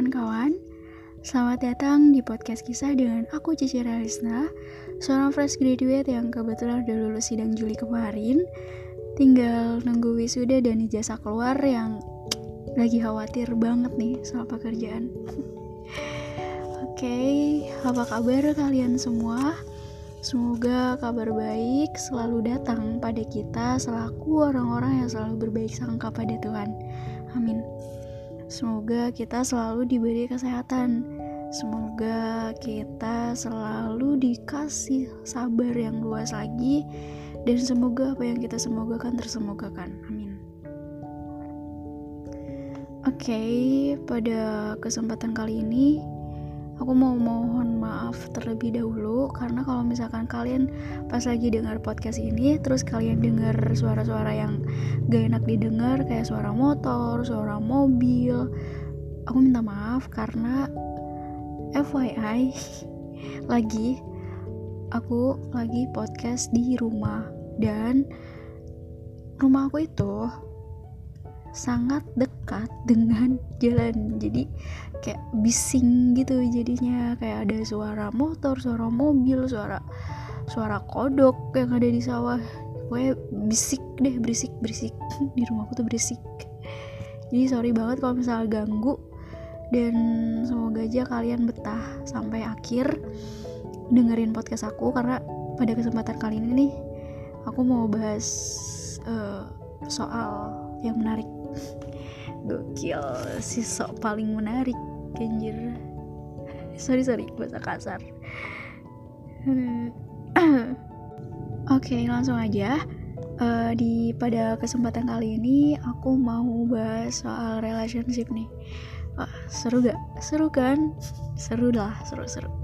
kawan-kawan, selamat datang di podcast kisah dengan aku Cici Realisna, seorang fresh graduate yang kebetulan udah lulus sidang Juli kemarin, tinggal nunggu wisuda dan ijazah keluar yang lagi khawatir banget nih soal pekerjaan. Oke, okay, apa kabar kalian semua? Semoga kabar baik selalu datang pada kita selaku orang-orang yang selalu berbaik sangka pada Tuhan. Amin. Semoga kita selalu diberi kesehatan. Semoga kita selalu dikasih sabar yang luas lagi dan semoga apa yang kita semogakan tersemogakan. Amin. Oke, okay, pada kesempatan kali ini aku mau mohon maaf terlebih dahulu karena kalau misalkan kalian pas lagi dengar podcast ini terus kalian dengar suara-suara yang gak enak didengar kayak suara motor, suara mobil aku minta maaf karena FYI lagi aku lagi podcast di rumah. Dan rumah aku itu sangat dekat dengan jalan. Jadi kayak bising gitu jadinya. Kayak ada suara motor suara mobil suara suara kodok yang ada di sawah. Pokoknya bisik deh berisik berisik. Di rumahku tuh berisik. Jadi sorry banget kalau misalnya ganggu. Dan semoga aja kalian betah sampai akhir dengerin podcast aku. Karena pada kesempatan kali ini nih aku mau bahas uh, soal yang menarik. Gokil si sok paling menarik anjir. Sorry sorry bahasa kasar. Oke okay, langsung aja. Uh, di pada kesempatan kali ini aku mau bahas soal relationship nih. Wah, seru gak? Seru kan? Seru lah seru seru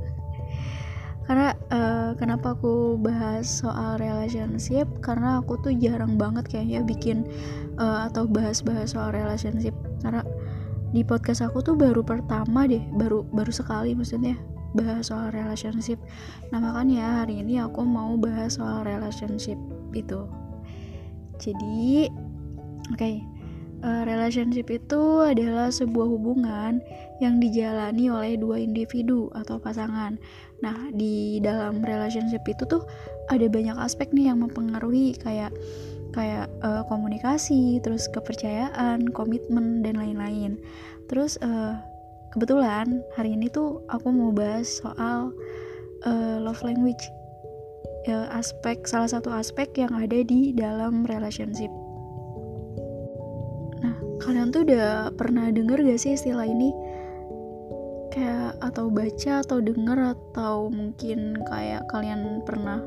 karena uh, kenapa aku bahas soal relationship? Karena aku tuh jarang banget kayaknya bikin uh, atau bahas-bahas soal relationship. Karena di podcast aku tuh baru pertama deh baru baru sekali maksudnya bahas soal relationship. Nah makanya hari ini aku mau bahas soal relationship itu. Jadi oke. okay, uh, relationship itu adalah sebuah hubungan yang dijalani oleh dua individu atau pasangan Nah, di dalam relationship itu tuh ada banyak aspek nih yang mempengaruhi kayak kayak uh, komunikasi, terus kepercayaan, komitmen dan lain-lain. Terus uh, kebetulan hari ini tuh aku mau bahas soal uh, love language. Uh, aspek salah satu aspek yang ada di dalam relationship. Kalian tuh udah pernah denger gak sih istilah ini? kayak atau baca atau denger atau mungkin kayak kalian pernah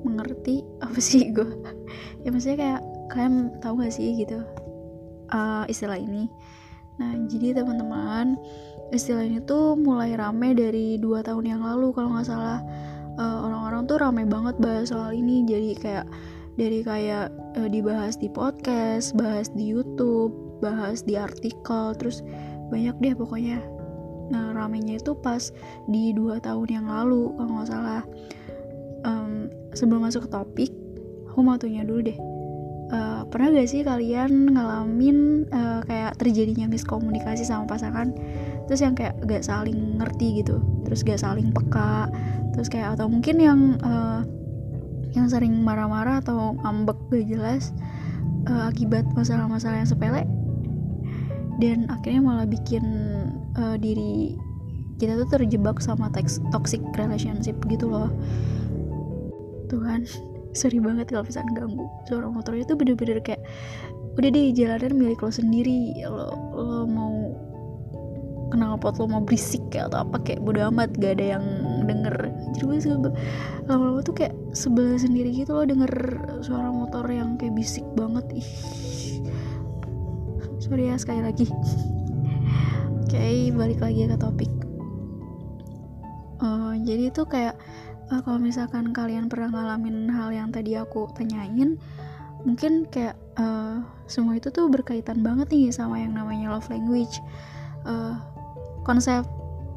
mengerti? Apa sih gue ya maksudnya kayak kalian tahu gak sih gitu uh, istilah ini? Nah jadi teman-teman istilah ini tuh mulai rame dari dua tahun yang lalu kalau nggak salah. Uh, orang-orang tuh rame banget bahas soal ini. Jadi kayak dari kayak uh, dibahas di podcast bahas di YouTube bahas di artikel terus banyak deh pokoknya. Nah ramenya itu pas di dua tahun yang lalu kalau nggak salah. Um, sebelum masuk ke topik aku mau tanya dulu deh. Uh, pernah gak sih kalian ngalamin uh, kayak terjadinya miskomunikasi sama pasangan? Terus yang kayak gak saling ngerti gitu terus gak saling peka terus kayak atau mungkin yang uh, yang sering marah-marah atau ngambek gak jelas uh, akibat masalah-masalah yang sepele dan akhirnya malah bikin uh, diri kita tuh terjebak sama toxic relationship gitu loh. Tuhan sorry banget kalau bisa ganggu suara motornya. Tuh bener-bener kayak udah deh jalanan milik lo sendiri. Lo, lo mau kenal pot lo mau berisik kayak atau apa kayak bodo amat gak ada yang denger. Jadi gue lama-lama tuh kayak sebelah sendiri gitu loh denger suara motor yang kayak bisik banget. Ih sorry ya sekali lagi. Okay, balik lagi ke topik. Uh, jadi itu kayak uh, kalau misalkan kalian pernah ngalamin hal yang tadi aku tanyain mungkin kayak uh, semua itu tuh berkaitan banget nih sama yang namanya love language. Uh, konsep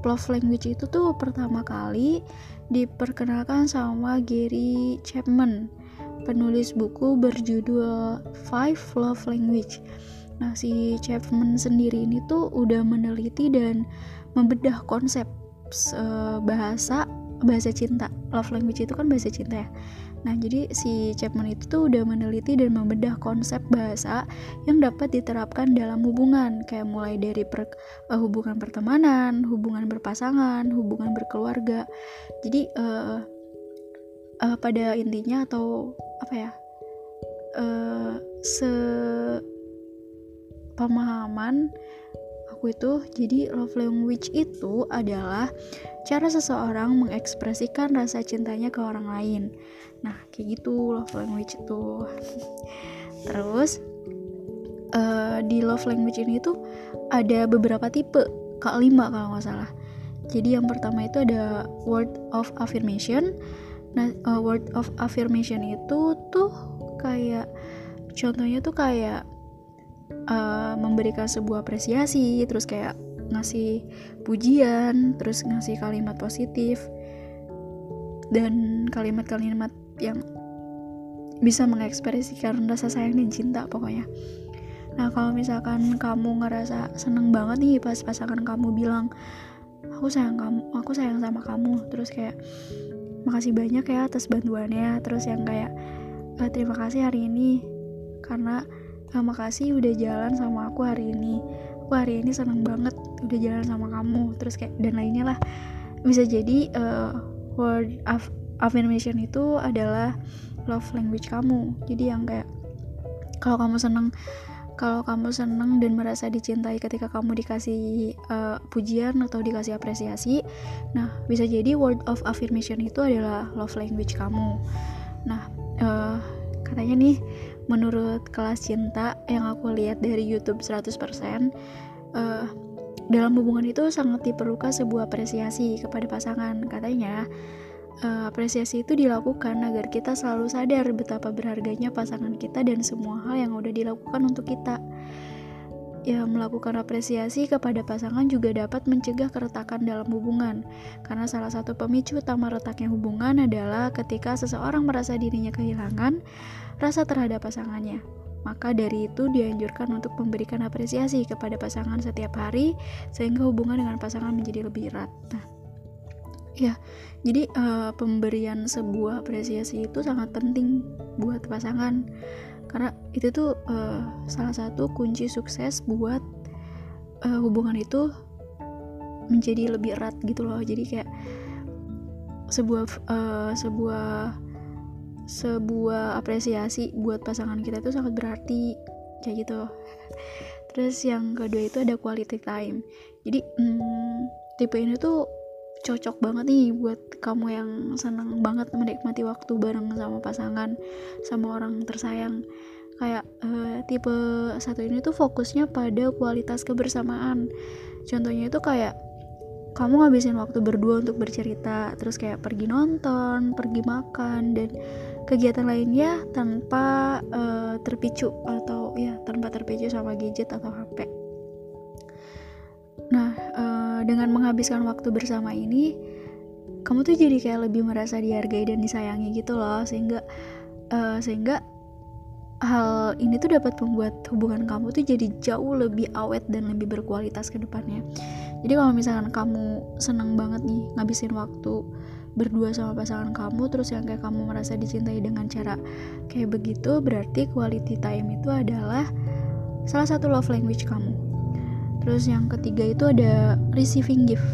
love language itu tuh pertama kali diperkenalkan sama Gary Chapman penulis buku berjudul Five Love Language Nah, si Chapman sendiri ini tuh udah meneliti dan membedah konsep uh, bahasa bahasa cinta. Love language itu kan bahasa cinta ya. Nah, jadi si Chapman itu tuh udah meneliti dan membedah konsep bahasa yang dapat diterapkan dalam hubungan, kayak mulai dari per, uh, hubungan pertemanan, hubungan berpasangan, hubungan berkeluarga. Jadi uh, uh, pada intinya atau apa ya? Uh, se pemahaman aku itu jadi love language itu adalah cara seseorang mengekspresikan rasa cintanya ke orang lain. Nah kayak gitu love language itu. Terus uh, di love language ini tuh ada beberapa tipe kak lima kalau nggak salah. Jadi yang pertama itu ada word of affirmation. Nah uh, word of affirmation itu tuh kayak contohnya tuh kayak uh, memberikan sebuah apresiasi terus kayak ngasih pujian terus ngasih kalimat positif. Dan kalimat-kalimat yang bisa mengekspresikan rasa sayang dan cinta pokoknya. Nah kalau misalkan kamu ngerasa seneng banget nih pas pasangan kamu bilang aku sayang kamu aku sayang sama kamu terus kayak makasih banyak ya atas bantuannya terus yang kayak eh, terima kasih hari ini karena terima kasih udah jalan sama aku hari ini. Aku hari ini seneng banget udah jalan sama kamu. Terus kayak dan lainnya lah. Bisa jadi uh, word of affirmation itu adalah love language kamu. Jadi yang kayak kalau kamu seneng kalau kamu seneng dan merasa dicintai ketika kamu dikasih uh, pujian atau dikasih apresiasi nah bisa jadi word of affirmation itu adalah love language kamu. Nah uh, katanya nih menurut kelas cinta yang aku lihat dari YouTube 100% uh, dalam hubungan itu sangat diperlukan sebuah apresiasi kepada pasangan. Katanya uh, apresiasi itu dilakukan agar kita selalu sadar betapa berharganya pasangan kita dan semua hal yang udah dilakukan untuk kita ya melakukan apresiasi kepada pasangan juga dapat mencegah keretakan dalam hubungan. Karena salah satu pemicu utama retaknya hubungan adalah ketika seseorang merasa dirinya kehilangan rasa terhadap pasangannya. Maka dari itu dianjurkan untuk memberikan apresiasi kepada pasangan setiap hari sehingga hubungan dengan pasangan menjadi lebih erat. Nah ya jadi uh, pemberian sebuah apresiasi itu sangat penting buat pasangan karena itu tuh uh, salah satu kunci sukses buat uh, hubungan itu menjadi lebih erat gitu loh. Jadi kayak sebuah uh, sebuah sebuah apresiasi buat pasangan kita itu sangat berarti kayak gitu. Terus yang kedua itu ada quality time. Jadi hmm, tipe ini tuh cocok banget nih buat kamu yang senang banget menikmati waktu bareng sama pasangan sama orang tersayang. Kayak uh, tipe satu ini tuh fokusnya pada kualitas kebersamaan. Contohnya itu kayak kamu ngabisin waktu berdua untuk bercerita terus kayak pergi nonton pergi makan dan kegiatan lainnya tanpa uh, terpicu atau ya tanpa terpicu sama gadget atau HP dengan menghabiskan waktu bersama ini kamu tuh jadi kayak lebih merasa dihargai dan disayangi gitu loh. Sehingga uh, sehingga hal ini tuh dapat membuat hubungan kamu tuh jadi jauh lebih awet dan lebih berkualitas ke depannya. Jadi kalau misalkan kamu seneng banget nih ngabisin waktu berdua sama pasangan kamu terus yang kayak kamu merasa dicintai dengan cara kayak begitu berarti quality time itu adalah salah satu love language kamu terus yang ketiga itu ada receiving gift.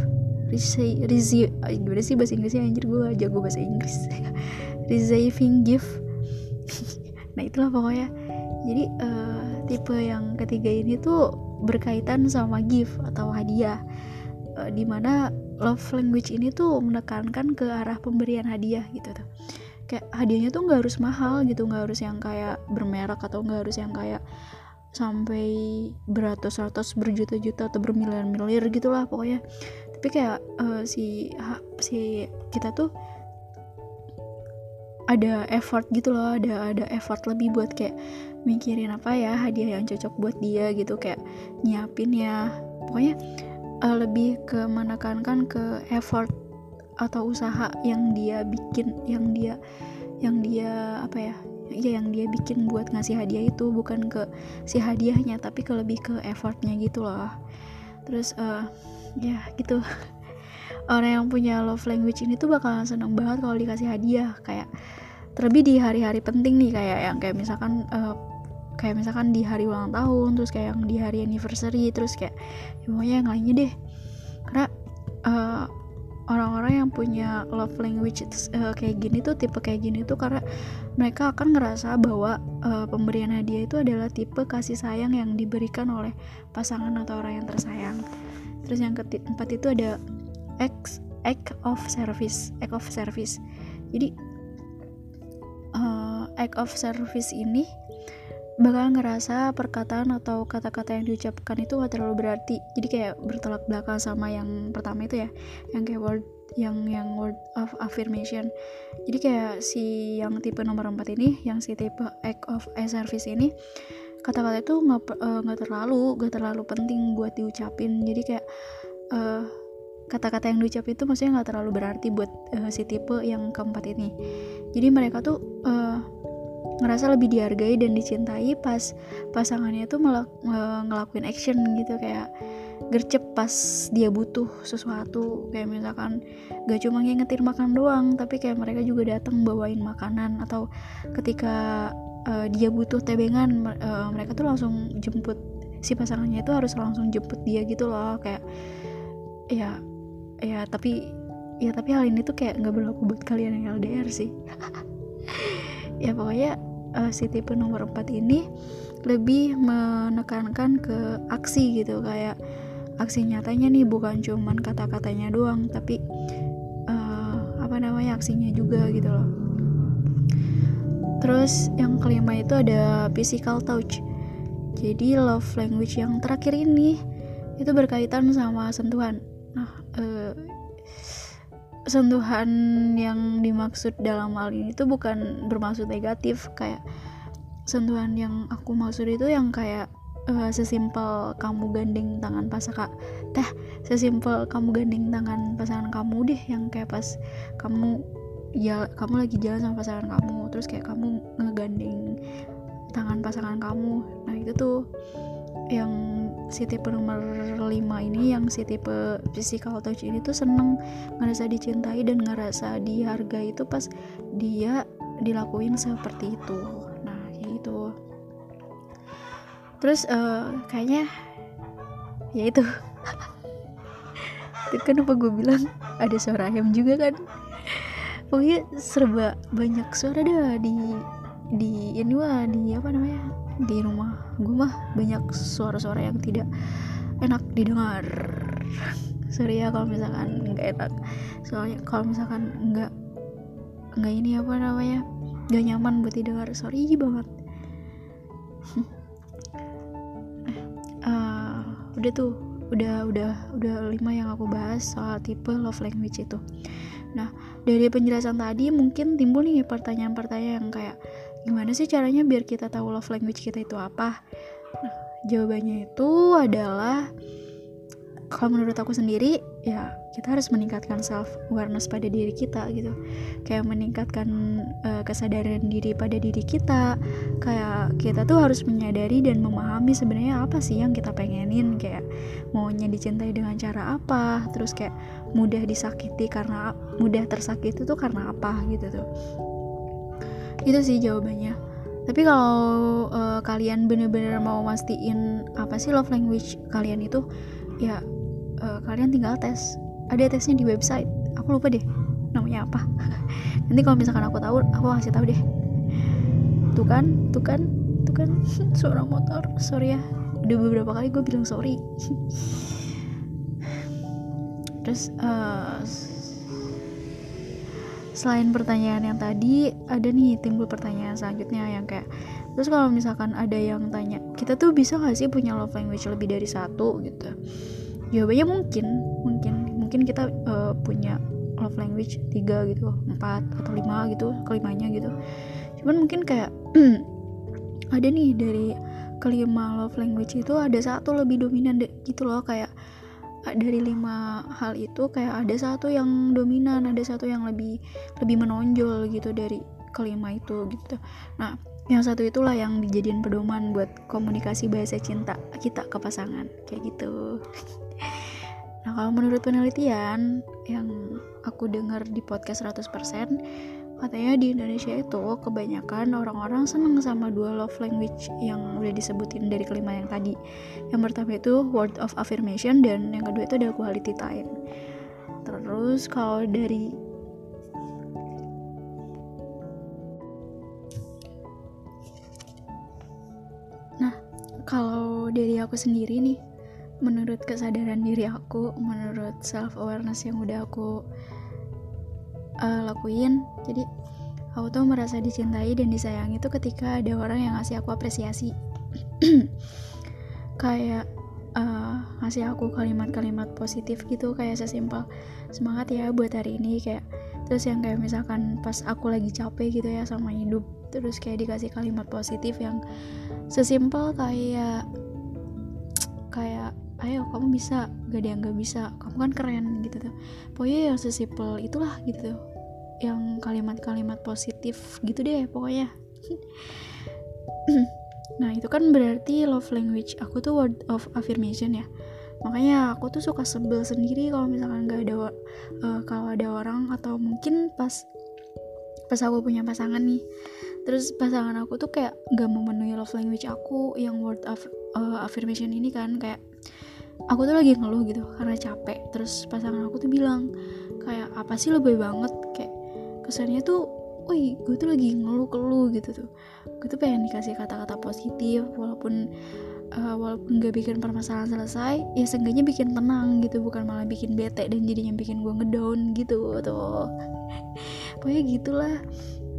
Receive receive gimana sih bahasa Inggrisnya? Anjir gue jago bahasa Inggris. Receiving gift. Nah itulah pokoknya. Jadi uh, tipe yang ketiga ini tuh berkaitan sama gift atau hadiah. Uh, di mana love language ini tuh menekankan ke arah pemberian hadiah gitu tuh. Kayak hadiahnya tuh nggak harus mahal gitu nggak harus yang kayak bermerek atau nggak harus yang kayak sampai beratus-ratus berjuta-juta atau bermiliar-miliar gitulah pokoknya. Tapi kayak uh, si ha, si kita tuh ada effort gitu loh ada ada effort lebih buat kayak mikirin apa ya hadiah yang cocok buat dia gitu kayak nyiapin ya. Pokoknya uh, lebih ke menekankan ke effort atau usaha yang dia bikin yang dia yang dia apa ya ya yang dia bikin buat ngasih hadiah itu bukan ke si hadiahnya tapi ke lebih ke effortnya gitu loh. Terus uh, ya gitu. Orang yang punya love language ini tuh bakalan seneng banget kalau dikasih hadiah. Kayak terlebih di hari-hari penting nih kayak yang kayak misalkan uh, kayak misalkan di hari ulang tahun terus kayak yang di hari anniversary terus kayak ya pokoknya yang lainnya deh. Karena uh, orang-orang yang punya love language uh, kayak gini tuh tipe kayak gini tuh karena mereka akan ngerasa bahwa uh, pemberian hadiah itu adalah tipe kasih sayang yang diberikan oleh pasangan atau orang yang tersayang. Terus yang keempat itu ada act act of service act of service. Jadi uh, act of service ini bakal ngerasa perkataan atau kata-kata yang diucapkan itu gak terlalu berarti. Jadi kayak bertolak belakang sama yang pertama itu ya yang kayak word yang yang word of affirmation. Jadi kayak si yang tipe nomor 4 ini yang si tipe act of a service ini kata-kata itu nggak uh, terlalu nggak terlalu penting buat diucapin. Jadi kayak kata kata-kata yang diucap itu maksudnya nggak terlalu berarti buat uh, si tipe yang keempat ini. Jadi mereka tuh uh, ngerasa lebih dihargai dan dicintai pas pasangannya tuh ngelakuin action gitu kayak gercep pas dia butuh sesuatu. Kayak misalkan gak cuma ngingetin makan doang tapi kayak mereka juga datang bawain makanan atau ketika uh, dia butuh tebengan uh, mereka tuh langsung jemput si pasangannya itu harus langsung jemput dia gitu loh. Kayak ya ya tapi ya tapi hal ini tuh kayak nggak berlaku buat kalian yang LDR sih. Ya pokoknya uh, si tipe nomor 4 ini lebih menekankan ke aksi gitu kayak aksi nyatanya nih bukan cuman kata-katanya doang tapi uh, apa namanya aksinya juga gitu loh. Terus yang kelima itu ada physical touch. Jadi love language yang terakhir ini itu berkaitan sama sentuhan. Nah uh, sentuhan yang dimaksud dalam hal ini tuh bukan bermaksud negatif kayak sentuhan yang aku maksud itu yang kayak uh, sesimpel kamu gandeng tangan pasangan teh sesimpel kamu gandeng tangan pasangan kamu deh yang kayak pas kamu ya kamu lagi jalan sama pasangan kamu terus kayak kamu ngegandeng tangan pasangan kamu. Nah itu tuh yang si tipe nomor 5 ini yang si tipe physical touch ini tuh seneng ngerasa dicintai dan ngerasa dihargai itu pas dia dilakuin seperti itu. Nah kayak gitu. Terus uh, kayaknya ya itu. Itu kenapa gue bilang ada suara ayam juga kan? Pokoknya serba banyak suara dah di di ini wah di apa namanya di rumah gue mah banyak suara-suara yang tidak enak didengar. Sorry ya kalau misalkan nggak enak. Soalnya kalau misalkan nggak nggak ini apa namanya nggak nyaman buat didengar. Sorry banget. Uh, udah tuh udah udah udah lima yang aku bahas soal tipe love language itu. Nah dari penjelasan tadi mungkin timbul nih pertanyaan-pertanyaan yang kayak gimana sih caranya biar kita tahu love language kita itu apa? Nah jawabannya itu adalah kalau menurut aku sendiri ya kita harus meningkatkan self awareness pada diri kita gitu. Kayak meningkatkan uh, kesadaran diri pada diri kita. Kayak kita tuh harus menyadari dan memahami sebenarnya apa sih yang kita pengenin. Kayak maunya dicintai dengan cara apa? Terus kayak mudah disakiti karena mudah tersakiti tuh karena apa gitu tuh itu sih jawabannya. Tapi kalau uh, kalian bener-bener mau mastiin apa sih love language kalian itu ya uh, kalian tinggal tes. Ada tesnya di website. Aku lupa deh namanya apa. Nanti kalau misalkan aku tahu aku kasih tahu deh. Tuh kan tuh kan tuh kan suara motor. Sorry ya. Udah beberapa kali gue bilang sorry. Terus uh, selain pertanyaan yang tadi ada nih timbul pertanyaan selanjutnya yang kayak terus kalau misalkan ada yang tanya kita tuh bisa gak sih punya love language lebih dari satu? gitu. Jawabannya mungkin mungkin mungkin kita uh, punya love language tiga gitu empat atau lima gitu kelimanya gitu. Cuman mungkin kayak ada nih dari kelima love language itu ada satu lebih dominan gitu loh kayak dari lima hal itu kayak ada satu yang dominan ada satu yang lebih lebih menonjol gitu dari kelima itu gitu. Nah yang satu itulah yang dijadiin pedoman buat komunikasi bahasa cinta kita ke pasangan kayak gitu. Nah kalau menurut penelitian yang aku dengar di podcast 100% katanya di Indonesia itu kebanyakan orang-orang seneng sama dua love language yang udah disebutin dari kelima yang tadi. Yang pertama itu word of affirmation dan yang kedua itu ada quality time. Terus kalau dari kalau dari aku sendiri nih menurut kesadaran diri aku menurut self awareness yang udah aku uh, lakuin. Jadi aku tuh merasa dicintai dan disayangi itu ketika ada orang yang ngasih aku apresiasi. Kayak uh, ngasih aku kalimat-kalimat positif gitu kayak sesimpel semangat ya buat hari ini kayak. Terus yang kayak misalkan pas aku lagi capek gitu ya sama hidup terus kayak dikasih kalimat positif yang sesimpel kayak kayak ayo kamu bisa. Gak ada yang gak bisa. Kamu kan keren gitu tuh. Pokoknya yang sesimpel itulah gitu tuh. Yang kalimat-kalimat positif gitu deh pokoknya. Nah itu kan berarti love language. Aku tuh word of affirmation ya. Makanya aku tuh suka sebel sendiri kalau misalkan gak ada uh, kalau ada orang atau mungkin pas pas aku punya pasangan nih. Terus pasangan aku tuh kayak gak memenuhi love language aku yang word of uh, affirmation ini kan kayak aku tuh lagi ngeluh gitu karena capek. Terus pasangan aku tuh bilang kayak apa sih lebih banget? Kayak kesannya tuh wih gue tuh lagi ngeluh-keluh gitu tuh. Gue tuh pengen dikasih kata-kata positif walaupun uh, walaupun gak bikin permasalahan selesai ya seenggaknya bikin tenang gitu bukan malah bikin bete dan jadinya bikin gue ngedown gitu tuh. Pokoknya gitulah.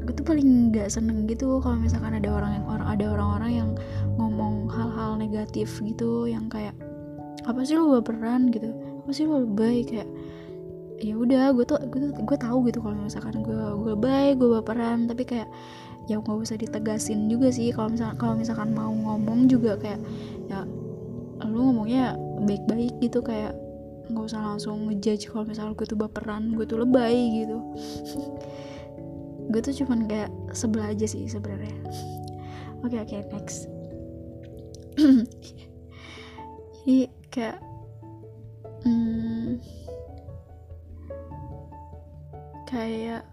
Gue tuh paling nggak seneng gitu kalau misalkan ada orang yang orang ada orang-orang yang ngomong hal-hal negatif gitu yang kayak apa sih lo baperan gitu. Apa sih lo baik kayak ya udah gue tuh gue tuh gue tahu gitu kalau misalkan gue gue baik gue baperan tapi kayak ya nggak usah ditegasin juga sih. Kalau misalkan kalau misalkan mau ngomong juga kayak ya lu ngomongnya baik-baik gitu. Kayak nggak usah langsung ngejudge kalau misalnya gue tuh baperan gue tuh lebay gitu. Gue tuh cuman kayak sebelah aja sih sebenarnya. Oke oke okay, next. Jadi kayak hmm, kayak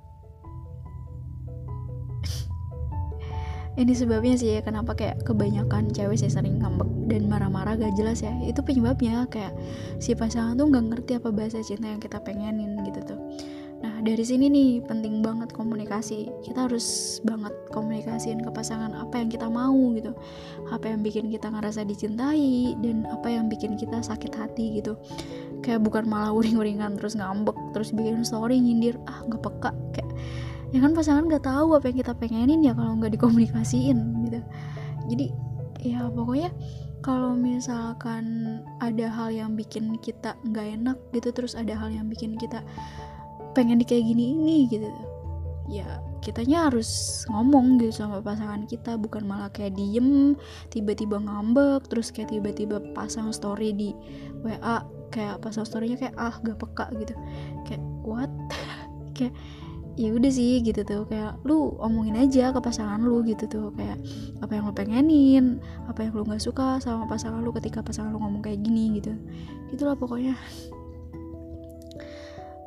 ini sebabnya sih ya kenapa kayak kebanyakan cewek sih sering ngambek dan marah-marah gak jelas ya. Itu penyebabnya kayak si pasangan tuh nggak ngerti apa bahasa cinta yang kita pengenin gitu tuh dari sini nih penting banget komunikasi. Kita harus banget komunikasiin ke pasangan apa yang kita mau gitu. Apa yang bikin kita ngerasa dicintai dan apa yang bikin kita sakit hati gitu. Kayak bukan malah uring-uringan terus ngambek, terus bikin story nyindir, ah nggak peka kayak ya kan pasangan nggak tahu apa yang kita pengenin ya kalau nggak dikomunikasiin gitu. Jadi ya pokoknya kalau misalkan ada hal yang bikin kita nggak enak gitu terus ada hal yang bikin kita pengen di kayak gini ini gitu. Ya kitanya harus ngomong gitu sama pasangan kita bukan malah kayak diem tiba-tiba ngambek terus kayak tiba-tiba pasang story di WA kayak pasang storynya kayak ah gak peka gitu. Kayak what? Kayak ya udah sih gitu tuh. Kayak lu omongin aja ke pasangan lu gitu tuh. Kayak apa yang lu pengenin apa yang lu nggak suka sama pasangan lu ketika pasangan lu ngomong kayak gini gitu. Gitulah pokoknya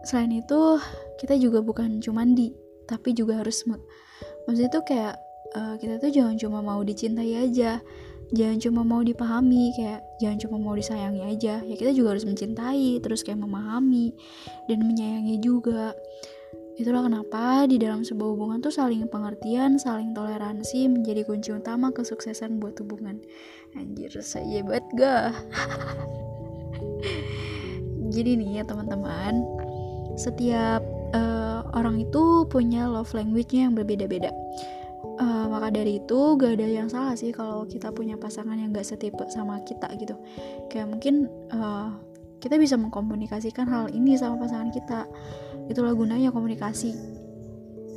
selain itu kita juga bukan cuma di tapi juga harus maksudnya tuh kayak uh, kita tuh jangan cuma mau dicintai aja jangan cuma mau dipahami kayak jangan cuma mau disayangi aja ya kita juga harus mencintai terus kayak memahami dan menyayangi juga. Itulah kenapa di dalam sebuah hubungan tuh saling pengertian saling toleransi menjadi kunci utama kesuksesan buat hubungan. Anjir saya banget gak jadi nih ya teman-teman setiap uh, orang itu punya love language-nya yang berbeda-beda. Uh, maka dari itu gak ada yang salah sih kalau kita punya pasangan yang gak setipe sama kita gitu. Kayak mungkin uh, kita bisa mengkomunikasikan hal ini sama pasangan kita. Itulah gunanya komunikasi.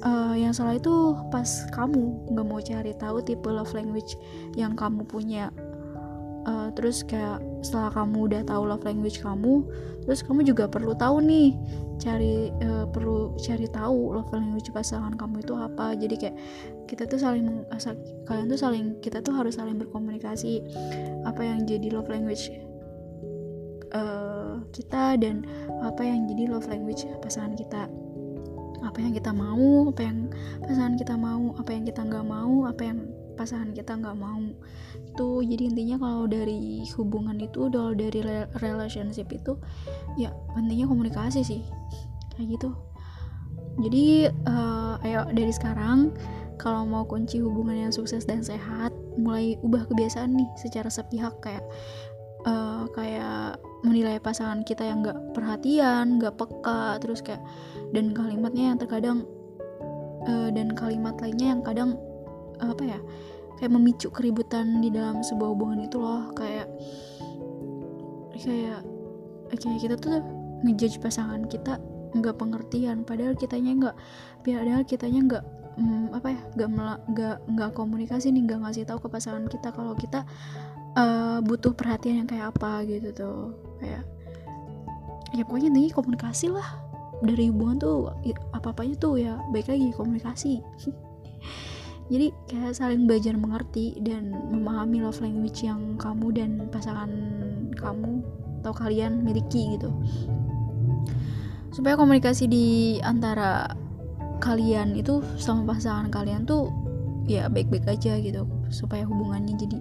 Uh, yang salah itu pas kamu gak mau cari tahu tipe love language yang kamu punya uh, terus kayak setelah kamu udah tahu love language kamu terus kamu juga perlu tahu nih cari uh, perlu cari tahu love language pasangan kamu itu apa. Jadi kayak kita tuh saling kalian tuh saling kita tuh harus saling berkomunikasi apa yang jadi love language uh, kita dan apa yang jadi love language pasangan kita. Apa yang kita mau apa yang pasangan kita mau apa yang kita nggak mau apa yang pasangan kita nggak mau. Itu jadi intinya kalau dari hubungan itu kalau dari relationship itu ya pentingnya komunikasi sih. Kayak gitu. Jadi uh, ayo dari sekarang kalau mau kunci hubungan yang sukses dan sehat mulai ubah kebiasaan nih secara sepihak. Kayak uh, kayak menilai pasangan kita yang nggak perhatian nggak peka terus kayak dan kalimatnya yang terkadang uh, dan kalimat lainnya yang kadang apa ya kayak memicu keributan di dalam sebuah hubungan itu loh. Kayak kayak kayak kita tuh ngejudge pasangan kita nggak pengertian. Padahal kitanya nggak padahal kitanya nggak hmm, apa ya nggak nggak nggak komunikasi nih nggak ngasih tahu ke pasangan kita kalau kita uh, butuh perhatian yang kayak apa gitu tuh. Kayak ya pokoknya nih komunikasi lah. Dari hubungan tuh apa apanya tuh ya baik lagi komunikasi jadi kayak saling belajar mengerti dan memahami love language yang kamu dan pasangan kamu atau kalian miliki gitu. Supaya komunikasi di antara kalian itu sama pasangan kalian tuh ya baik-baik aja gitu. Supaya hubungannya jadi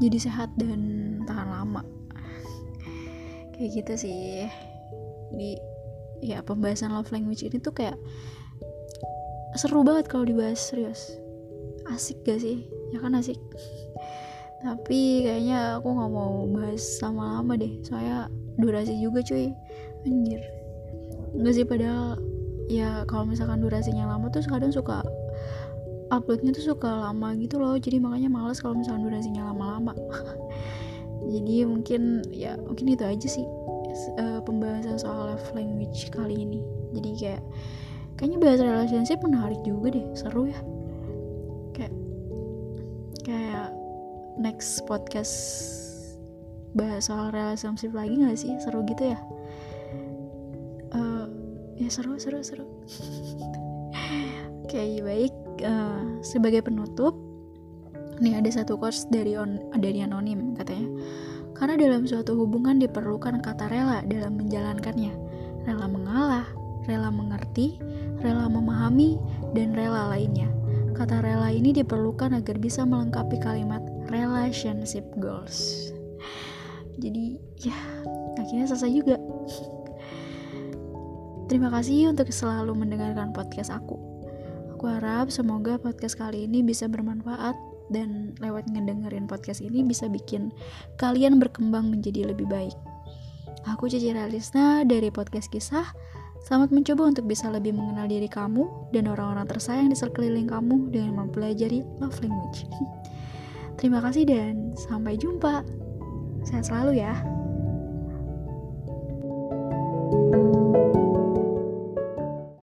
jadi sehat dan tahan lama. Kayak gitu sih. Di ya pembahasan love language ini tuh kayak seru banget kalau dibahas serius asik gak sih? Ya kan asik. Tapi kayaknya aku nggak mau bahas lama-lama deh. Soalnya durasi juga cuy. Anjir. Nggak sih padahal ya kalau misalkan durasinya lama tuh kadang suka uploadnya tuh suka lama gitu loh. Jadi makanya males kalau misalkan durasinya lama-lama. Jadi mungkin ya mungkin itu aja sih uh, pembahasan soal love language kali ini. Jadi kayak kayaknya bahas relationship menarik juga deh. Seru ya next podcast bahas soal relationship lagi gak sih? Seru gitu ya? Uh, ya seru seru seru. Oke okay, baik. Uh, sebagai penutup nih ada satu quotes dari on dari anonim katanya. Karena dalam suatu hubungan diperlukan kata rela dalam menjalankannya. Rela mengalah rela mengerti rela memahami dan rela lainnya. Kata rela ini diperlukan agar bisa melengkapi kalimat relationship goals. Jadi ya akhirnya selesai juga. Terima kasih untuk selalu mendengarkan podcast aku. Aku harap semoga podcast kali ini bisa bermanfaat dan lewat ngedengerin podcast ini bisa bikin kalian berkembang menjadi lebih baik. Aku Cici Ralisna dari podcast kisah. Selamat mencoba untuk bisa lebih mengenal diri kamu dan orang-orang tersayang di sekeliling kamu dengan mempelajari love language. Terima kasih dan sampai jumpa. Sehat selalu ya. thank you